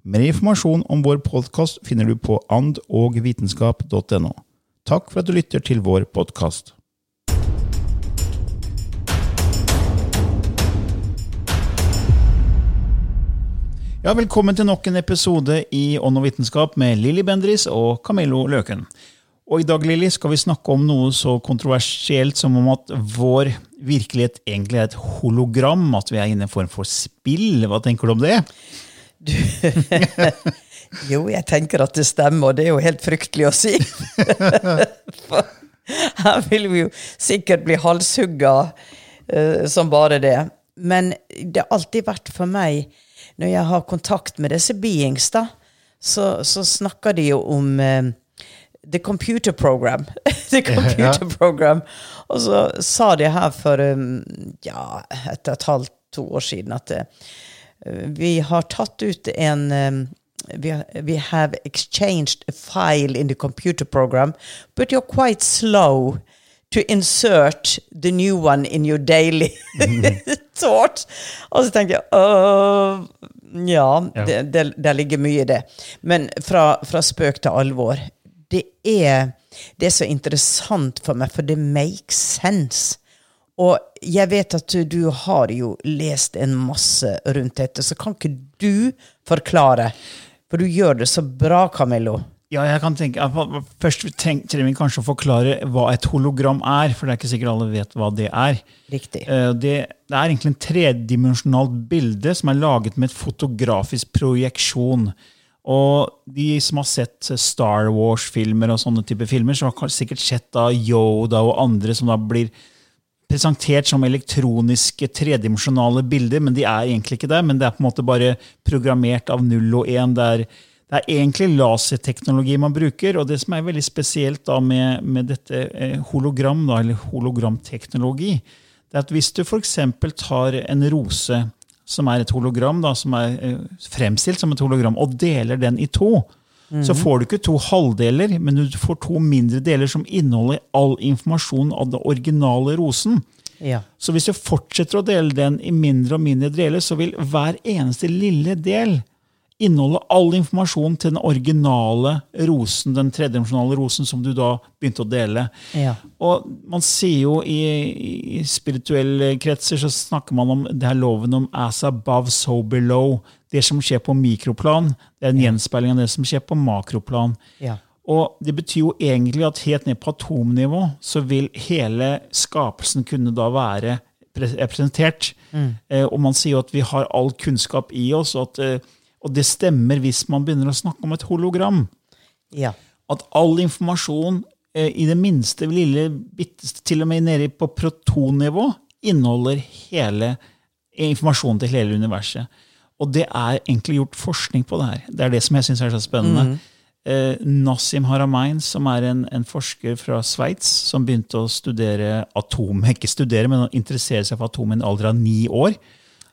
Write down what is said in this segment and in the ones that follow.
Mer informasjon om vår podkast finner du på andogvitenskap.no. Takk for at du lytter til vår podkast. Ja, velkommen til nok en episode i Ånd og vitenskap med Lilly Bendris og Camillo Løken. Og I dag Lili, skal vi snakke om noe så kontroversielt som om at vår virkelighet egentlig er et hologram, at vi er inne i en form for spill. Hva tenker du om det? Jo, jeg tenker at det stemmer, og det er jo helt fryktelig å si. For her vil vi jo sikkert bli halshugga uh, som bare det. Men det har alltid vært for meg når jeg har kontakt med disse beings, da, så, så snakker de jo om uh, The Computer Program. the Computer ja. Program. Og så sa de her for um, ja, et og et halvt, to år siden at uh, vi har tatt ut en um, we, we have exchanged a file in the computer program, but you're quite slow to insert the new one in your daily thought. Og så tenker jeg uh, Ja, ja. Det, det, det, ligger mye i det. Men fra, fra, spøk til alvor. Det er, det er så interessant for meg, for det makes sense. Og jeg vet at du, har jo lest en masse rundt dette, så kan ikke du forklare? For du gjør det så bra, Camillo. Ja, jeg kan tenke, Først trenger vi kanskje å forklare hva et hologram er. For det er ikke sikkert alle vet hva det er. Riktig. Eh, det, det er egentlig en tredimensjonalt bilde som er laget med et fotografisk projeksjon. Og de som har sett Star Wars-filmer, og sånne type filmer, så har sikkert sett da Yoda og andre som da blir presentert som elektroniske tredimensjonale bilder. Men de er egentlig ikke det. Men det er på en måte bare programmert av null og én. Det, det er egentlig laserteknologi man bruker. Og det som er veldig spesielt da med, med dette eh, hologram, da, eller hologramteknologi, det er at hvis du f.eks. tar en rose som er et hologram, da, som er eh, fremstilt som et hologram, og deler den i to, mm så får du ikke to halvdeler, men du får to mindre deler som inneholder all informasjon av den originale rosen. Ja. Så hvis du fortsetter å dele den i mindre og mindre deler, så vil hver eneste lille del inneholde all informasjon til den originale rosen, den tredimensjonale rosen som du da begynte å dele. Ja. Og man sier jo i, i, spirituelle kretser så snakker man om det her loven om as above, so below. Det som skjer på mikroplan, det er en gjenspeiling av det som skjer på makroplan. Ja. Og det betyr jo egentlig at helt ned på atomnivå så vil hele skapelsen kunne da være representert. Mm. Eh, og man sier jo at vi har all kunnskap i oss. og at eh, og det stemmer hvis man begynner å snakke om et hologram. Ja. At all informasjon, eh, i det minste lille bitteste, til og med nede på protonnivå, inneholder hele informasjonen til hele universet. Og det er egentlig gjort forskning på det her. Det er det som jeg syns er så spennende. Mm. Eh, Nassim Haramein, som er en, en forsker fra Sveits, som begynte å studere atom, ikke studere, men å interessere seg for atom i en alder av ni år.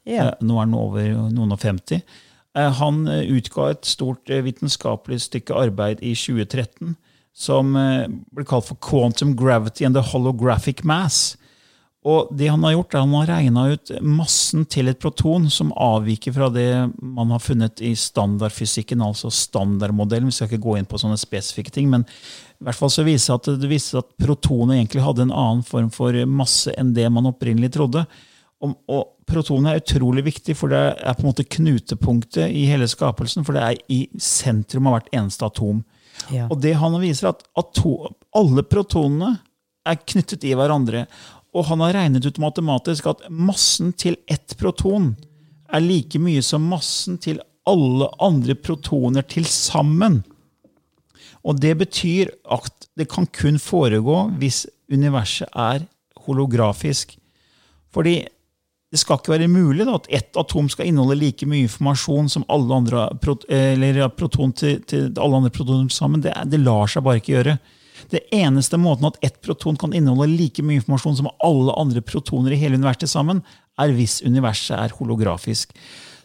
Yeah. Eh, nå er han over noen og femti. Eh, han eh, utga et stort eh, vitenskapelig stykke arbeid i 2013 som eh, blir kalt for quantum gravity and the holographic mass. Og det Han har gjort er han har regna ut massen til et proton som avviker fra det man har funnet i standardfysikken, altså standardmodellen. Vi skal ikke gå inn på sånne spesifikke ting, men i hvert fall så viser at det viser at protonet egentlig hadde en annen form for masse enn det man opprinnelig trodde. Og, og protonet er utrolig viktig, for det er på en måte knutepunktet i hele skapelsen. For det er i sentrum av hvert eneste atom. Ja. Og det han viser, at atom, alle protonene er knyttet i hverandre. Og han har regnet ut matematisk at massen til ett proton er like mye som massen til alle andre protoner til sammen. Og det betyr at det kan kun foregå hvis universet er holografisk. Fordi det skal ikke være mulig da, at ett atom skal inneholde like mye informasjon som alle andre, proton til, til alle andre protoner sammen. Det, det lar seg bare ikke gjøre. Det eneste måten at ett proton kan inneholde like mye informasjon som alle andre protoner i hele universet sammen, er hvis universet er holografisk.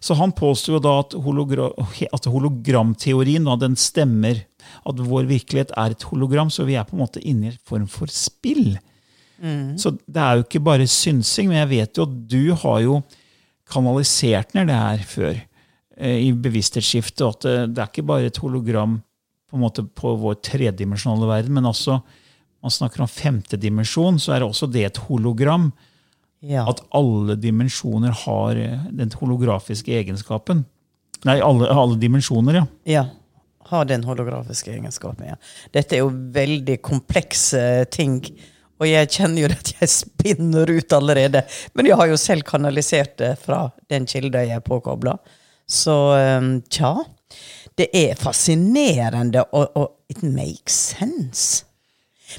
Så han påsto da at, hologra at hologramteorien da, den stemmer. At vår virkelighet er et hologram, så vi er på en måte inne i en form for spill. Så det er jo ikke bare synsing, men jeg vet jo at du har jo kanalisert ned det her før eh, i bevissthetsskiftet. At det, det er ikke bare et hologram på en måte på vår tredimensjonale verden, men også man snakker om femte dimensjon, så er også det et hologram. Ja. At alle dimensjoner har eh, den holografiske egenskapen. Nei, alle, alle dimensjoner, ja. ja. Har den holografiske egenskapen, ja. Dette er jo veldig komplekse ting. Og jeg kjenner jo at jeg spinner ut allerede. Men jeg har jo selv kanalisert det fra den kilda jeg er påkobla. Så um, tja. Det er fascinerende, og, og it makes sense.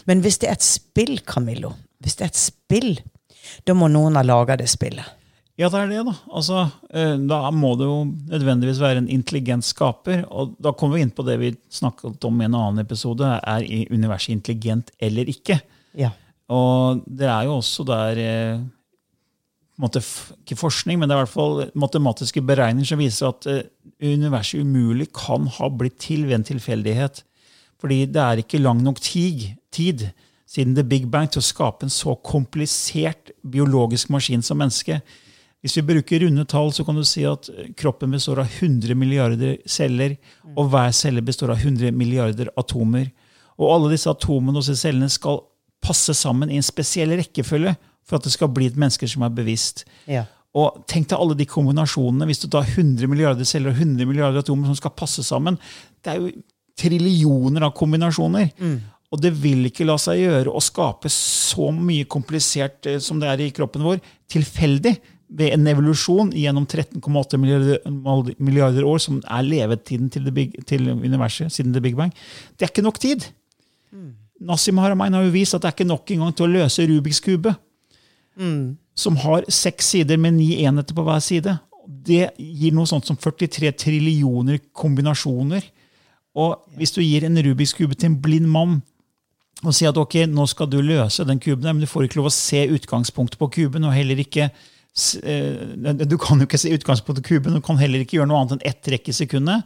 Men hvis det er et spill, Camillo, hvis det er et spill, da må noen ha laga det spillet. Ja, det er det, da. Altså, eh, da må det jo nødvendigvis være en intelligent skaper. Og da kommer vi inn på det vi snakket om i en annen episode. Er universet intelligent eller ikke? Ja. Og det er jo også der eh, måte, Ikke forskning, men det er i hvert fall matematiske beregninger som viser at eh, universet umulig kan ha blitt til ved en tilfeldighet. Fordi det er ikke lang nok tid, siden The Big Bang til å skape en så komplisert biologisk maskin som menneske. Hvis vi bruker runde tall, så kan du si at kroppen består av 100 milliarder celler, og hver celle består av 100 milliarder atomer. Og alle disse atomene og disse cellene skal passe sammen i en spesiell rekkefølge for at det skal bli et menneske som er bevisst. Ja. Og tenk deg alle de kombinasjonene. Hvis du tar 100 milliarder celler og 100 milliarder atomer som skal passe sammen. Det er jo trillioner av kombinasjoner. Og det vil ikke la seg gjøre å skape så mye komplisert eh, som det er i kroppen vår, tilfeldig ved en evolusjon gjennom 13,8 milliarder, milliarder år, som er levetiden til, big, til universet siden The Big Bang. Det er ikke nok tid. Nassim Haramein har jo vist at det er ikke nok engang til å løse Rubiks kube som har seks sider med ni enheter på hver side. Det gir noe sånt som 43 trillioner kombinasjoner. Og hvis du gir en Rubiks kube til en blind mann og sier at ok, nå skal du løse den kuben, der, men du får ikke lov å se utgangspunktet på kuben, og heller ikke eh, Du kan jo ikke se utgangspunktet på kuben, du kan heller ikke gjøre noe annet enn ett trekk i sekundet.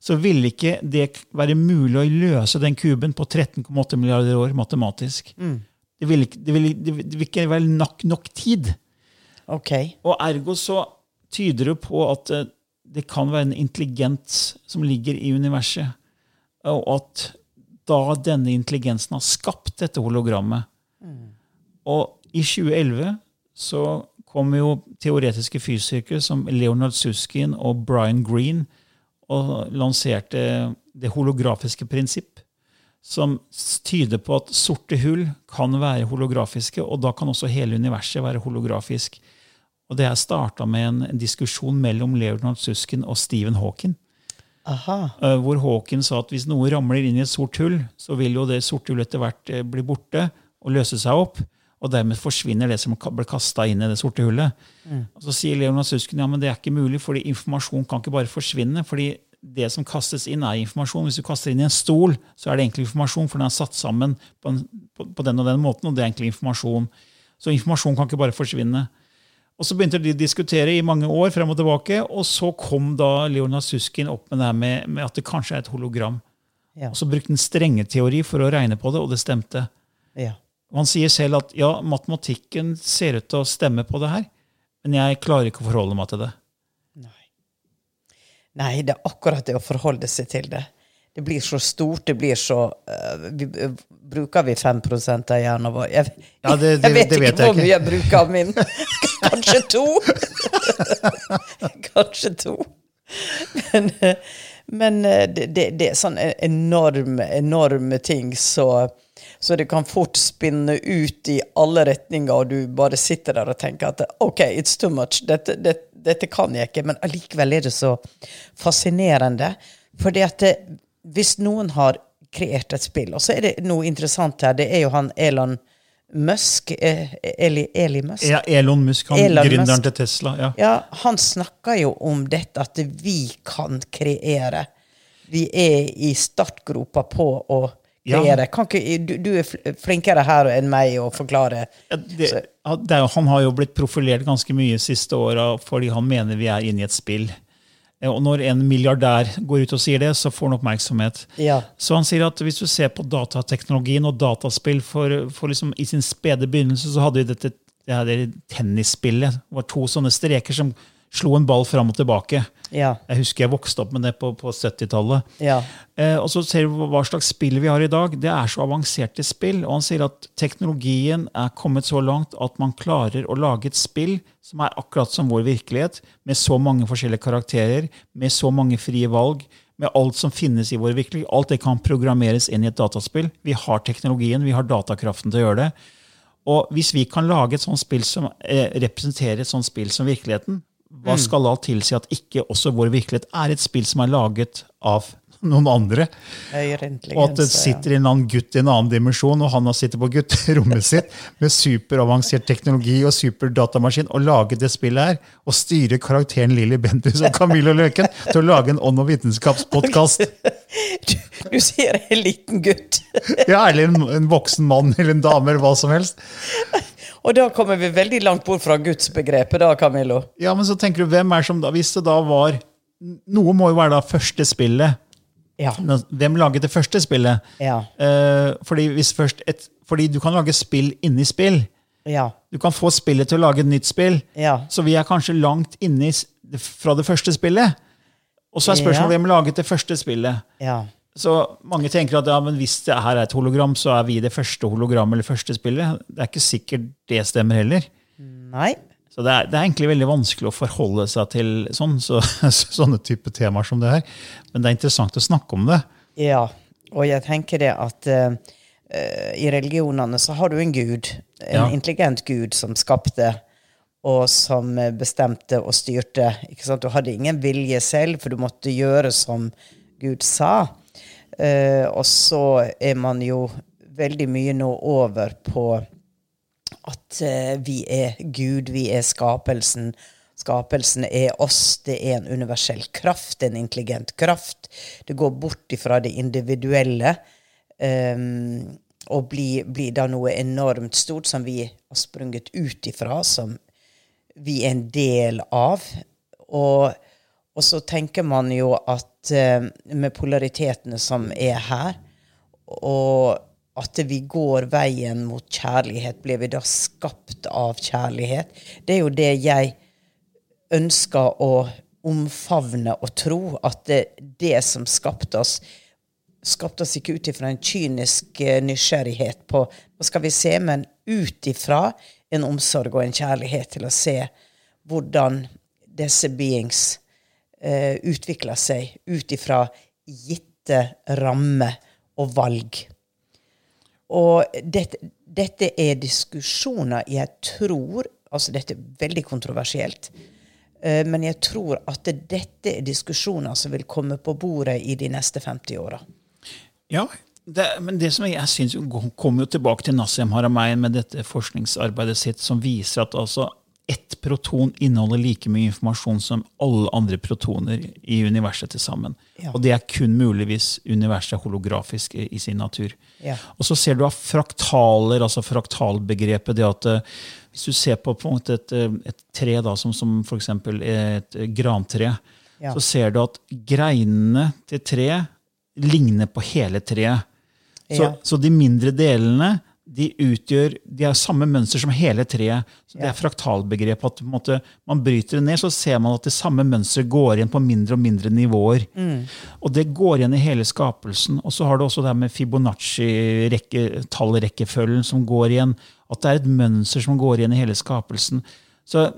Så vil ikke det være mulig å løse den kuben på 13,8 milliarder år matematisk. Det, vil ikke, det, vil, det vil ikke være nok, nok tid. Okay. Og ergo så tyder det på at eh, det kan være en intelligens som ligger i universet. Og at da denne intelligensen har skapt dette hologrammet. Og i 2011 så kom jo teoretiske fysikere som Leonard Suskin og Brian Green og lanserte det holografiske prinsipp, som tyder på at sorte hull kan være holografiske, og da kan også hele universet være holografisk. Og det her starta med en, diskusjon mellom Leonard Susskind og Stephen Hawking. Aha. eh, Hvor Hawking sa at hvis noe ramler inn i et sort hull, så vil jo det sorte hullet etter hvert eh, bli borte og løse seg opp. Og dermed forsvinner det som ble kasta inn i det sorte hullet. Og Så sier Leonard Susskind ja, men det er ikke mulig, fordi informasjon kan ikke bare forsvinne. fordi det som kastes inn, er informasjon. Hvis du kaster inn i en stol, så er det egentlig informasjon, for den er satt sammen på, en, på, på den og den måten, og det er egentlig informasjon. Så informasjon kan ikke bare forsvinne. Og Så begynte de å diskutere i mange år, frem og tilbake, og så kom da Leonard Suskin opp med det her med, med at det kanskje er et hologram. Ja. Og så brukte han strengeteori for å regne på det, og det stemte. Ja. Og han sier selv at ja, matematikken ser ut til å stemme på det her, men jeg klarer ikke å forholde meg til det. Nei, det er akkurat det å forholde seg til det. Det blir så stort, det blir så uh, vi, uh, Bruker vi 5 av hjernen vår? Jeg, Ja, det- det- jeg vet det ikke vet jeg hvor mye jeg bruker av min. Kanskje to? Kanskje to. Men, øh, men det, det, det er sånn enorme, enorme ting, så, så det kan fort spinne ut i alle retninger, og du bare sitter der og tenker at OK, it's too much. Dette, det, dette kan jeg ikke. Men allikevel er det så fascinerende. Fordi at det, hvis noen har kreert et spill, og så er det noe interessant her, det er jo han Elon Musk eh, Eli, Eli Musk? Ja, Elon Musk, han Elon gründeren Musk. til Tesla. ja. Ja, han snakker jo om dette at vi kan kreere. Vi er i startgropa på å Ja. kreere. Kan ikke, du, du er flinkere her enn meg å forklare. Det, det er, han har jo blitt profilert ganske mye siste åra fordi han mener vi er inne i et spill. Eh, Og når en milliardær går ut og sier det, så får han oppmerksomhet. Ja. Så han sier at hvis du ser på datateknologien og dataspill for, for liksom, I sin spede begynnelse så hadde vi dette det her tennisspillet. Det var to sånne streker som slo en ball fram og tilbake. Ja. Jeg husker jeg vokste opp med det på, på 70-tallet. Ja. Eh, og så ser vi hva slags spill vi har i dag. Det er så avanserte spill. Og han sier at teknologien er kommet så langt at man klarer å lage et spill som er akkurat som vår virkelighet, med så mange forskjellige karakterer, med så mange frie valg, med alt som finnes i vår virkelighet. Alt det kan programmeres inn i et dataspill. Vi har teknologien, vi har datakraften til å gjøre det. Og hvis vi kan lage et sånt spill som eh, representerer et sånt spill som virkeligheten, hva skal da tilsi at ikke også vår virkelighet er et spill som er laget av noen andre? Og at det sitter en annen gutt i en annen dimensjon, og han har sittet på gutterommet sitt med superavansert teknologi og superdatamaskin og laget det spillet her, og styrer karakteren Lilly Bendriss og Camillo Løken til å lage en ånd- og vitenskapspodkast. Du, du sier en liten gutt. Ja, eller en, en voksen mann eller en dame eller hva som helst. Og da kommer vi veldig langt bort fra gudsbegrepet, da, Camillo. Ja, men så tenker du, hvem er som da, Hvis det da var Noe må jo være da første spillet. Ja. Hvem laget det første spillet? Ja. Eh, fordi, hvis først et, fordi du kan lage spill inni spill. Ja. Du kan få spillet til å lage et nytt spill. Ja. Så vi er kanskje langt inni fra det første spillet. Og så er spørsmålet hvem laget det første spillet. Ja. Så mange tenker at ja, men hvis det her er et hologram, så er vi det første hologrammet eller første spillet. Det er ikke sikkert det stemmer heller. Nei. Så det er, det er egentlig veldig vanskelig å forholde seg til sånn, så, sånne type temaer som det her. Men det er interessant å snakke om det. Ja, og jeg tenker det at eh, i religionene så har du en gud, en Ja. intelligent gud som skapte og som bestemte og styrte. Du hadde ingen vilje selv, for du måtte gjøre som Gud sa. Eh, og så er man jo veldig mye nå over på at eh, vi er Gud, vi er skapelsen. Skapelsen er oss, det er en universell kraft, en intelligent kraft. Det går bort ifra det individuelle ehm, og blir, blir da noe enormt stort som vi har sprunget ut ifra, som vi er en del av. Og, og så tenker man jo at eh, med polaritetene som er her, og at vi går veien mot kjærlighet, blir vi da skapt av kjærlighet? Det er jo det jeg ønsker å omfavne og tro, at det, det som skapte oss, skapte oss ikke ut ifra en kynisk eh, nysgjerrighet på hva skal vi se, men ut ifra en omsorg og en kjærlighet til å se hvordan disse beings eh, utvikler seg ut ifra gitte rammer og valg. Og dette, dette er diskusjoner jeg tror Altså, dette er veldig kontroversielt. eh, Men jeg tror at dette er diskusjoner som vil komme på bordet i de neste 50 åra. Ja, det, men det som jeg, jeg synes kommer jo tilbake til Nassim Haramein med dette forskningsarbeidet sitt, som viser at altså ett proton inneholder like mye informasjon som alle andre protoner i universet til sammen. Ja. Og det er kun muligvis universet er holografisk i, i sin natur. Ja. Og så ser du av fraktaler, altså fraktalbegrepet, det at eh, hvis du ser på, på måte et, eh, et tre da, som, som f.eks. et eh, grantre, Ja. så ser du at greinene til treet ligner på hele treet. Så, så de mindre delene de utgjør, de har samme mønster som hele treet. Så Det er fraktalbegrep. at måte, Man bryter det ned, så ser man at det samme mønsteret går igjen på mindre og mindre nivåer. Og det går igjen i hele skapelsen. Og så har du også det her med Fibonacci-tallrekkefølgen som går igjen. At det er et mønster som går igjen i hele skapelsen. Så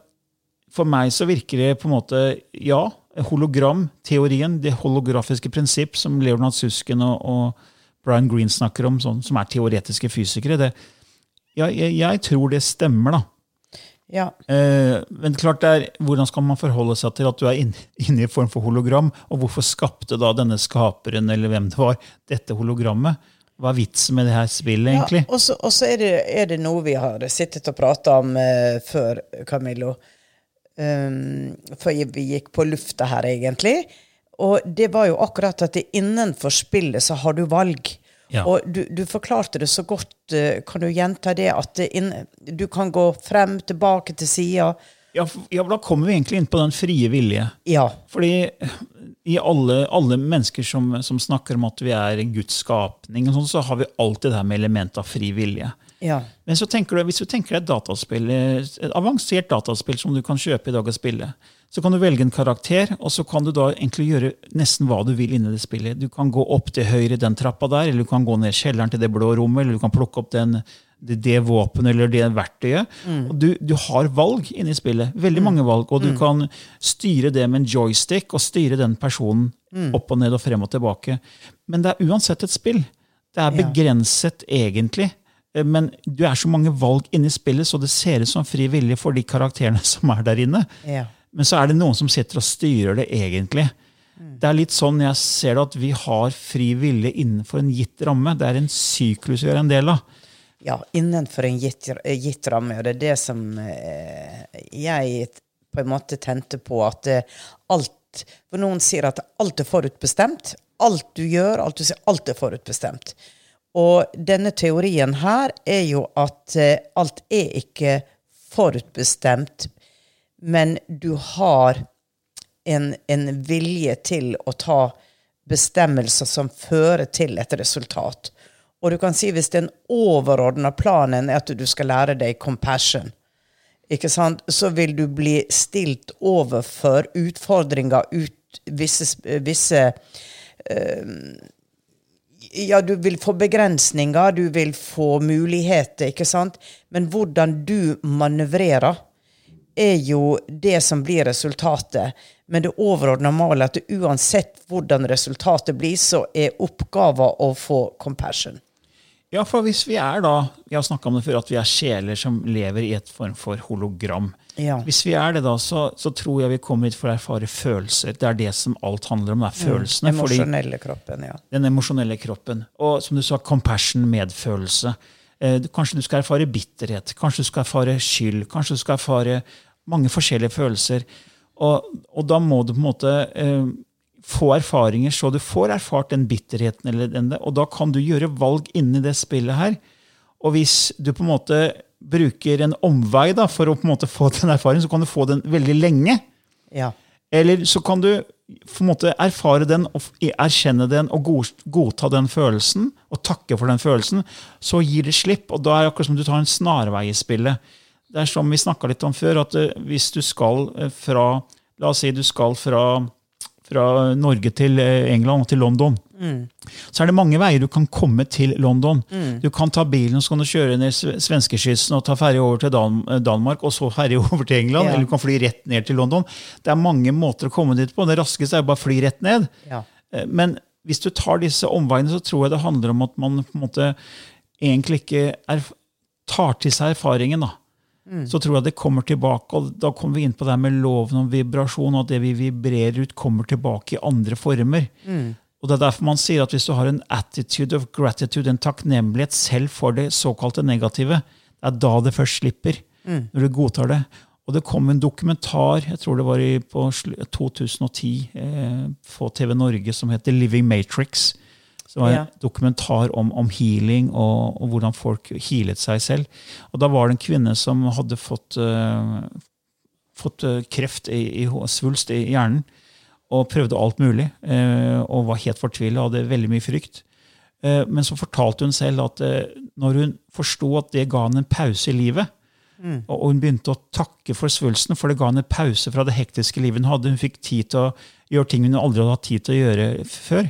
for meg så virker det på en måte Ja, hologram-teorien, det holografiske prinsipp som Leonard Susken og, og Brian Green snakker om, sånn, som er teoretiske fysikere, det, ja, jeg, jeg tror det stemmer, da. Ja. Eh, men klart er, hvordan skal man forholde seg til at du er inne inn i en form for hologram? Og hvorfor skapte da denne skaperen, eller hvem det var, dette hologrammet? Hva er vitsen med det her spillet, egentlig? Ja, og så- er, det- er det noe vi har sittet og prata om eh, før, Camillo. Um, før vi gikk på lufta her, egentlig. Og det var jo akkurat at det innenfor spillet så har du valg. Ja. Og du, du forklarte det så godt. eh, Kan du gjenta det? At det inn, du kan gå frem, tilbake til sida. Ja, ja, Da kommer vi egentlig inn på den frie vilje. Ja. Fordi i alle, alle mennesker som, som snakker om at vi er Guds skapning, og sånn, så har vi alltid det her med element av fri vilje. Ja. Men du, hvis du tenker deg et dataspill, et avansert dataspill som du kan kjøpe i dag og spille, så kan du velge en karakter, og så kan du da egentlig gjøre nesten hva du vil inni det spillet. Du kan gå opp til høyre i den trappa der, eller du kan gå ned kjelleren til det blå rommet, eller du kan plukke opp den, det, det våpenet eller det verktøyet. Og du, du har valg inni spillet. Veldig mange valg. Og du kan styre det med en joystick og styre den personen opp og ned og frem og tilbake. Men det er uansett et spill. Det er Ja. begrenset, egentlig. Eh, Men du er så mange valg inni spillet, så det ser ut som fri vilje for de karakterene som er der inne. Ja. Men så er det noen som sitter og styrer det, egentlig. Det er litt sånn jeg ser det, at vi har fri vilje innenfor en gitt ramme. Det er en syklus vi er en del av. ja, innenfor en gitt, gitt ramme. Og det er det som eh, jeg på en måte tente på at eh, alt For noen sier at alt er forutbestemt. Alt du gjør, alt du sier, alt er forutbestemt. Og denne teorien her er jo at eh, alt er ikke forutbestemt, men du har en, en vilje til å ta bestemmelser som fører til et resultat. Og du kan si hvis den overordna planen er at du skal lære deg compassion, så vil du bli stilt overfor utfordringer, ut, visse, visse eh, ja, du vil få begrensninger, du vil få muligheter, ikke sant? Men hvordan du manøvrerer, er jo det som blir resultatet. Men det overordna målet er at uansett hvordan resultatet blir, så er oppgaven å få compassion. Ja, for hvis vi er da, Vi har snakka om det før, at vi er sjeler som lever i et form for hologram. Ja. Hvis vi er det, da, så, så tror jeg vi kommer hit for å erfare følelser. Det er det som alt handler om. det er følelsene. Mm, Emosjonelle kroppen, ja. Den emosjonelle kroppen. Og som du sa, compassion, medfølelse. Du- kanskje du skal erfare bitterhet, kanskje du skal erfare skyld, kanskje du skal erfare mange forskjellige følelser. Og, og da må du på en måte eh, få erfaringer, så du får erfart den bitterheten, eller den, og da kan du gjøre valg inni det spillet her. Og hvis du på en måte bruker en omvei da, for å på en måte få den erfaringen, så kan du få den veldig lenge. Ja. Eller så kan du på en måte erfare den, erkjenne den og godta den følelsen, og takke for den følelsen. Så gir det slipp, og da er det akkurat som du tar en snarvei i spillet. Det er som vi snakka litt om før, at eh, hvis du skal eh, fra La oss si du skal fra, fra Norge til eh, England og til London. Så er det mange veier du kan komme til London. Du kan ta bilen og så kan du kjøre ned sve- svenskekysten og ta ferje over til Dan eh, Danmark, og så ferje over til England. Ja. Eller du kan fly rett ned til London. Det er mange måter å komme dit på. Det raskeste er jo bare å fly rett ned. Ja. Eh, Men hvis du tar disse omveiene, så tror jeg det handler om at man på en måte egentlig ikke tar til seg erfaringen. da. Så tror jeg det kommer tilbake, og da kommer vi inn på det her med loven om vibrasjon, og at det vi vibrerer ut, kommer tilbake i andre former. Og Det er derfor man sier at hvis du har en attitude of gratitude, en takknemlighet selv for det såkalte negative, det er da det først slipper. Når du godtar det. Og det kom en dokumentar jeg tror det var i, på 2010 eh, på TV Norge som heter Living Matrix. Som var en Ja. dokumentar om, om healing og, og hvordan folk healet seg selv. Og Da var det en kvinne som hadde fått, uh, fått eh, kreft i, i svulst i hjernen. og prøvde alt mulig. Uh, Og var helt fortvila og hadde veldig mye frykt. Uh, Men så fortalte hun selv at når hun forsto at det ga henne en pause i livet, og hun begynte å takke for svulsten, for det ga henne en pause fra det hektiske livet hun hadde. Hun fikk tid til å gjøre ting hun aldri hadde hatt tid til å gjøre før.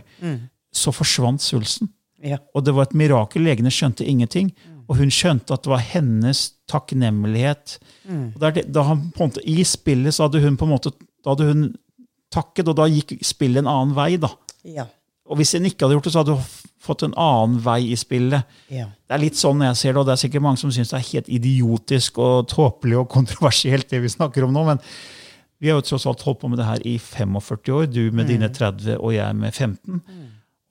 Så forsvant svulsten. Ja. Og det var et mirakel. Legene skjønte ingenting. Og hun skjønte at det var hennes takknemlighet. Og det da han, måte, I spillet så hadde hun på en måte da hadde hun takket, og da gikk spillet en annen vei. da. Ja. Og hvis hun ikke hadde gjort det, så hadde hun fått en annen vei i spillet. Ja. Det er litt sånn jeg ser det, og det er sikkert mange som syns det er helt idiotisk og tåpelig og kontroversielt, det vi snakker om nå. Men vi har jo tross alt holdt på med det her i 45 år, du med dine 30 og jeg med 15.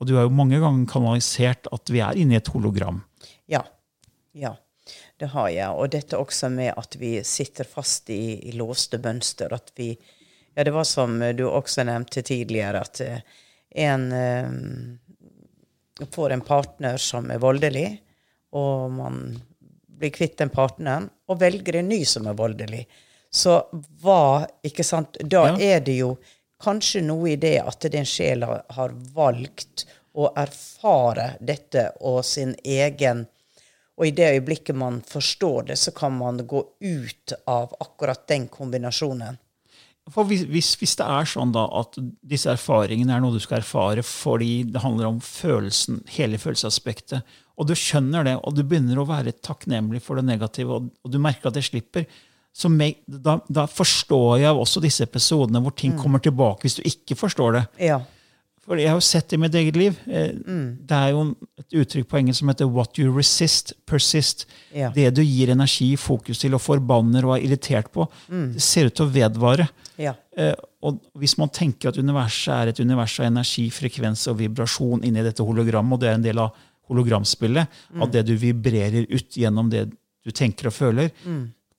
Og du har jo mange ganger kanalisert at vi er inne i et hologram. Ja. ja. Det har jeg. Og dette også med at vi sitter fast i, i låste mønster. At vi Ja, det var som du også nevnte tidligere, at eh, en um, får en partner som er voldelig, og man blir kvitt den partneren, og velger en ny som er voldelig. Så hva Ikke sant? Da Ja. er det jo kanskje noe i det at den sjela har valgt å erfare dette og sin egen Og i det øyeblikket man forstår det, så kan man gå ut av akkurat den kombinasjonen. For hvis, hvis, hvis det er sånn da at disse erfaringene er noe du skal erfare fordi det handler om følelsen, hele følelsesaspektet, og du skjønner det, og du begynner å være takknemlig for det negative, og, og du merker at det slipper, me, da, da forstår jeg også disse episodene hvor ting kommer tilbake hvis du ikke forstår det. Ja. For jeg har jo sett det i mitt eget liv. Eh, Mm. Det er jo et uttrykk på engelsk som heter 'what you resist, persist'. Ja. Det du gir energi, fokus til, og forbanner og er irritert på, Mm. det ser ut til å vedvare. Ja. Eh, og hvis man tenker at universet er et univers av energi, frekvens og vibrasjon inni dette hologrammet, og det er en del av hologramspillet, at det du vibrerer ut gjennom det du tenker og føler,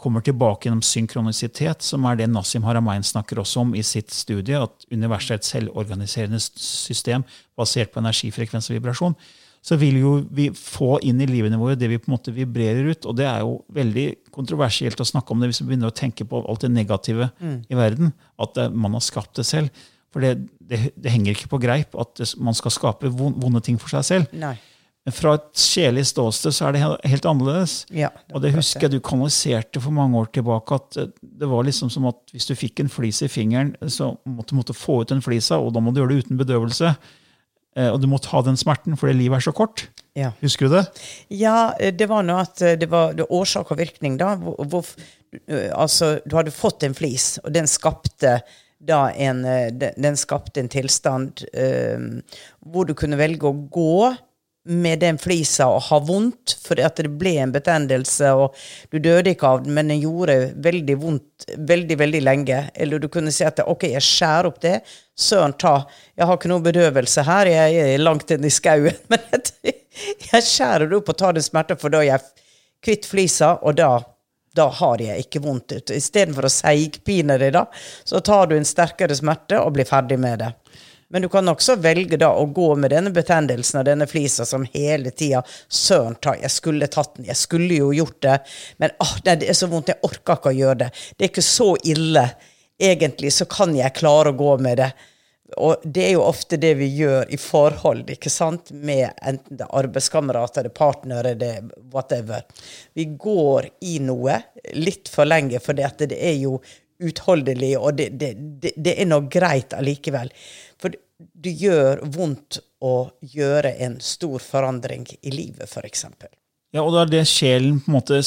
kommer tilbake gjennom synkronisitet, som er det Nassim Haramein snakker også om i sitt studie, at universet er et selvorganiserende system basert på energifrekvens og vibrasjon, så vil jo vi få inn i livene våre det vi på en måte vibrerer ut. Og det er jo veldig kontroversielt å snakke om det hvis vi begynner å tenke på alt det negative i verden. At man har skapt det selv. For det, det, det henger ikke på greip at man skal skape vonde ting for seg selv. Nei. Men fra et sjelig ståsted så er det helt annerledes. Ja, og det husker jeg du kanaliserte for mange år tilbake. at eh, Det var liksom som at hvis du fikk en flis i fingeren, så måtte du måtte få ut den flisa, og da må du gjøre det uten bedøvelse. Eh, Og du må ta den smerten, fordi livet er så kort. Ja. Husker du det? Ja, eh, det var noe at eh, det var det årsak og virkning, da. Hvor, eh, altså, du hadde fått en flis, og den skapte da en, eh, den, skapte en tilstand eh, hvor du kunne velge å gå med den flisa og ha vondt, for at det ble en betennelse, og du døde ikke av den, men den gjorde veldig vondt veldig, veldig lenge. Eller du kunne si at ok, jeg skjærer opp det. Søren ta, jeg har ikke noe bedøvelse her, jeg er langt inn i skauen. Men jeg, skjærer det opp og tar den smerten, for da er jeg kvitt flisa, og da, da har jeg ikke vondt. Istedenfor å seigpine deg, da, så tar du en sterkere smerte og blir ferdig med det. Men du kan også velge da å gå med denne betennelsen og denne flisa som hele tida Søren ta, jeg skulle tatt den, jeg skulle jo gjort det, men ah, nei, det er så vondt, jeg orker ikke å gjøre det. Det er ikke så ille. Egentlig så kan jeg klare å gå med det. Og det er jo ofte det vi gjør i forhold, ikke sant, med enten det er arbeidskamerater, det er partnere, det er whatever. Vi går i noe litt for lenge, for det, er jo utholdelig, og det, det, det, det er nå greit allikevel. Det gjør vondt å gjøre en stor forandring i livet, f.eks. Ja, og da er det sjelen på en måte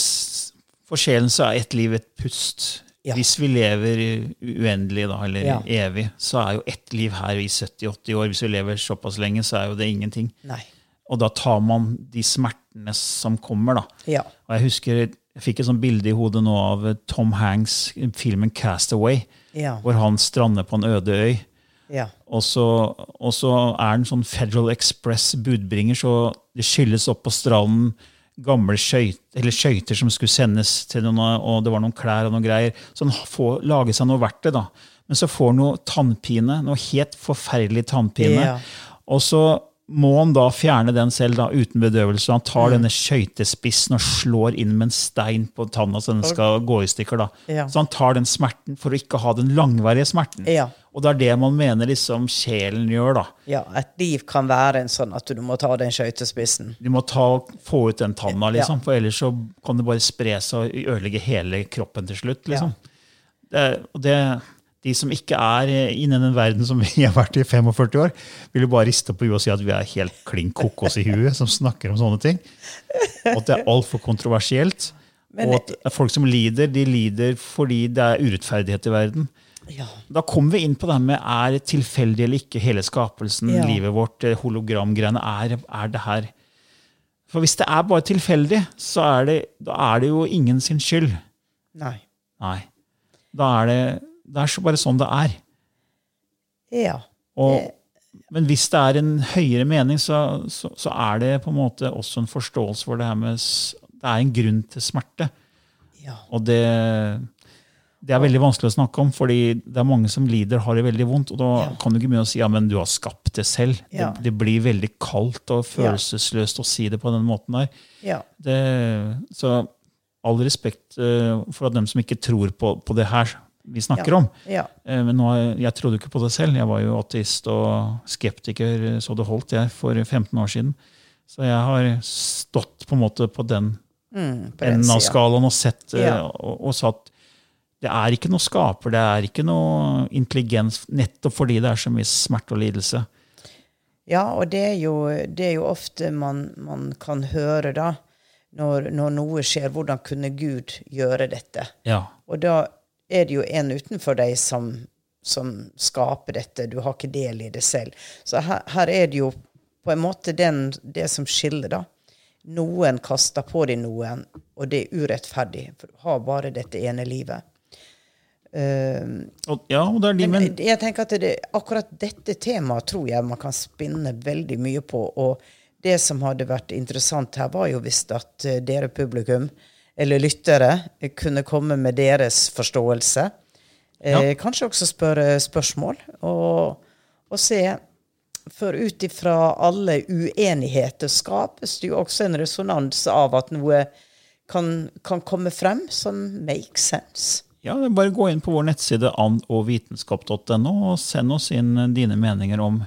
For sjelen så er ett liv et pust. Ja. Hvis vi lever uendelig, da, eller Ja. evig, så er jo ett liv her i 70-80 år. Hvis vi lever såpass lenge, så er jo det ingenting. Nei. Og da tar man de smertene som kommer, da. Ja. Og jeg husker, jeg fikk et sånt bilde i hodet nå av Tom Hanks filmen 'Castaway', Ja. hvor han strander på en øde øy. Ja. Og så, og så er den sånn Federal Express budbringer, så det skylles opp på stranden gamle skøyter som skulle sendes til noen, og det var noen klær og noen greier. Så han får lage seg noe verktøy, da. Men så får han noe tannpine, noe helt forferdelig tannpine. Ja. Og så må han da fjerne den selv da, uten bedøvelse. Han tar denne skøytespissen og slår inn med en stein på tanna så den skal gå i stykker. da. Ja. Så han tar den smerten for å ikke ha den langvarige smerten. Ja. Og det er det man mener liksom sjelen gjør. da. Ja, et liv kan være en sånn at du må ta den skøytespissen. Du må ta, få ut den tanna, Ja. liksom, for ellers så kan det bare spre seg og ødelegge hele kroppen til slutt. liksom. Det, og det, de som ikke er innen inne i den verden som vi har vært i 45 år, vil jo bare riste på huet og si at vi er helt klin kokos i huet som snakker om sånne ting. Og at det er altfor kontroversielt. Og at folk som lider, de lider fordi det er urettferdighet i verden. Ja. Da kommer vi inn på det med er det tilfeldig eller ikke, hele skapelsen, Ja. livet vårt, eh, hologramgreiene. Er, er det her For hvis det er bare tilfeldig, så er det, da er det jo ingen sin skyld. Nei. Nei. Da er det, det er så bare sånn det er. Ja. Og, men hvis det er en høyere mening, så, så, så er det på en måte også en forståelse for det her med Det er en grunn til smerte. Ja. Og det, det er veldig vanskelig å snakke om, fordi det er mange som lider, har det veldig vondt. Og da kan du ikke begynne å si ja, men du har skapt det selv. Ja. Det, det blir veldig kaldt og følelsesløst å si det på den måten der. Ja. Det, så all respekt eh, for at dem som ikke tror på, på det her vi snakker Ja. om. Ja. Eh, Men nå, jeg trodde jo ikke på det selv. Jeg var jo ateist og skeptiker eh, så det holdt jeg for 15 år siden. Så jeg har stått på en måte på den Mm, på enden av skalaen og sett eh, Ja. og, og satt det er ikke noe skaper, det er ikke noe intelligens, nettopp fordi det er så mye smerte og lidelse. Ja, og det er jo, det er jo ofte man, man kan høre, da, når, når noe skjer, hvordan kunne Gud gjøre dette? Ja. Og da er det jo en utenfor deg som, som skaper dette. Du har ikke del i det selv. Så her, her er det jo på en måte den, det som skiller, da. Noen kaster på deg noen, og det er urettferdig, for du har bare dette ene livet. Uh, Og, ja, og det er de, men men jeg tenker at det, akkurat dette temaet tror jeg man kan spinne veldig mye på. Og det som hadde vært interessant her, var jo hvis at eh, dere publikum, eller lyttere, eh, kunne komme med deres forståelse. Eh, Ja. Kanskje også spørre spørsmål, og, og se. For ut ifra alle uenigheter skapes det jo også en resonans av at noe kan, kan komme frem som makes sense. ja, bare gå inn på vår nettside andogvitenskap.no og send oss inn dine meninger om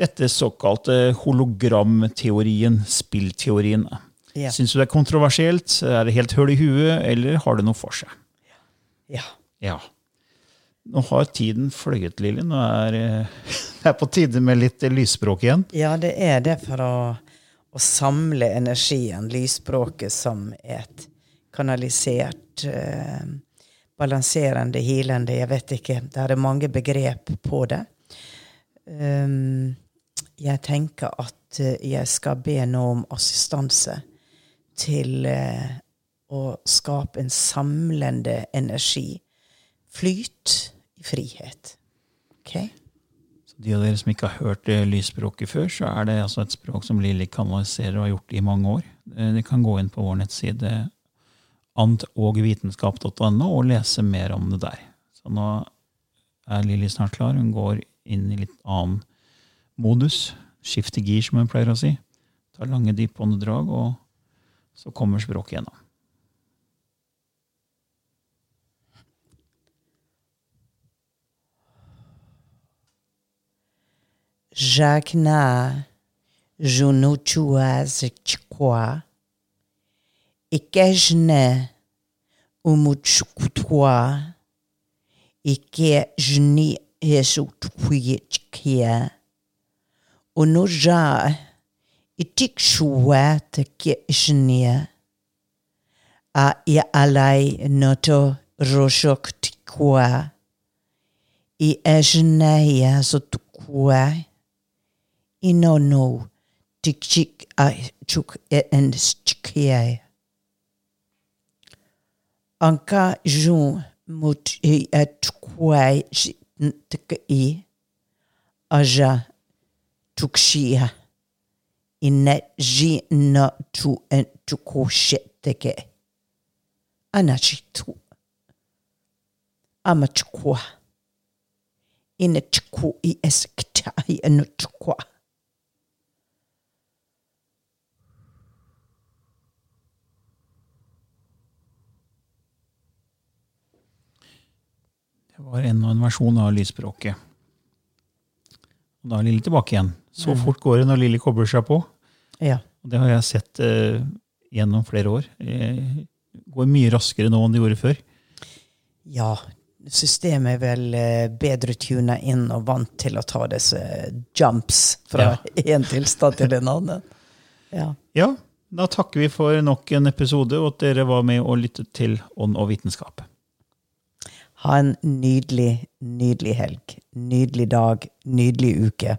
dette såkalte hologramteorien, spillteorien. Ja. Syns du det er kontroversielt? Er det helt høl i huet, eller har det noe for seg? Ja. Ja. Nå har tiden fløyet, Lilly. Nå er eh, det er på tide med litt lysspråk igjen. Ja, det er det for å, å samle energien, lysspråket, som et kanalisert, eh, balanserende, hilende Jeg vet ikke. Det er mange begrep på det. Um, jeg tenker at eh, jeg skal be nå om assistanse til eh, å skape en samlende energi. Flyt i frihet. Ok? Så de av dere som ikke har hørt lysspråket før, så er det altså et språk som Lilly kanaliserer og har gjort i mange år. De kan gå inn på vår nettside antogvitenskap.no og lese mer om det der. Så nå er Lilly snart klar. Hun går inn i litt annen modus. Skifter gir, som hun pleier å si. Tar lange, dype åndedrag, og så kommer språket gjennom. Jacna Junuchuaz Chikwa Ikejne Umuchukutwa Jni Hesutwichkia Unuja Itikshua Teke Jnia A ya alai noto roshok tikwa I no no inono tikchik a chuk en chikia. Anka jun mut i et kwai i. Aja tukshia إن أنتك شئتك أنا شئت أما تكوى إن تكوى إسكتا إن تكوى Det var enda en versjon av lydspråket. Og da er det litt tilbake igjen. Så fort går det når Lilly kobler seg på. Ja. Det har jeg sett eh, gjennom flere år. Det går mye raskere nå enn det gjorde før. ja. Systemet er vel eh, bedre tuna inn og vant til å ta disse jumps fra én tilstand til en annen. Ja. Ja, da takker vi for nok en episode, og at dere var med og lyttet til Ånd og vitenskap. Ha en nydelig, nydelig helg. Nydelig dag, nydelig uke.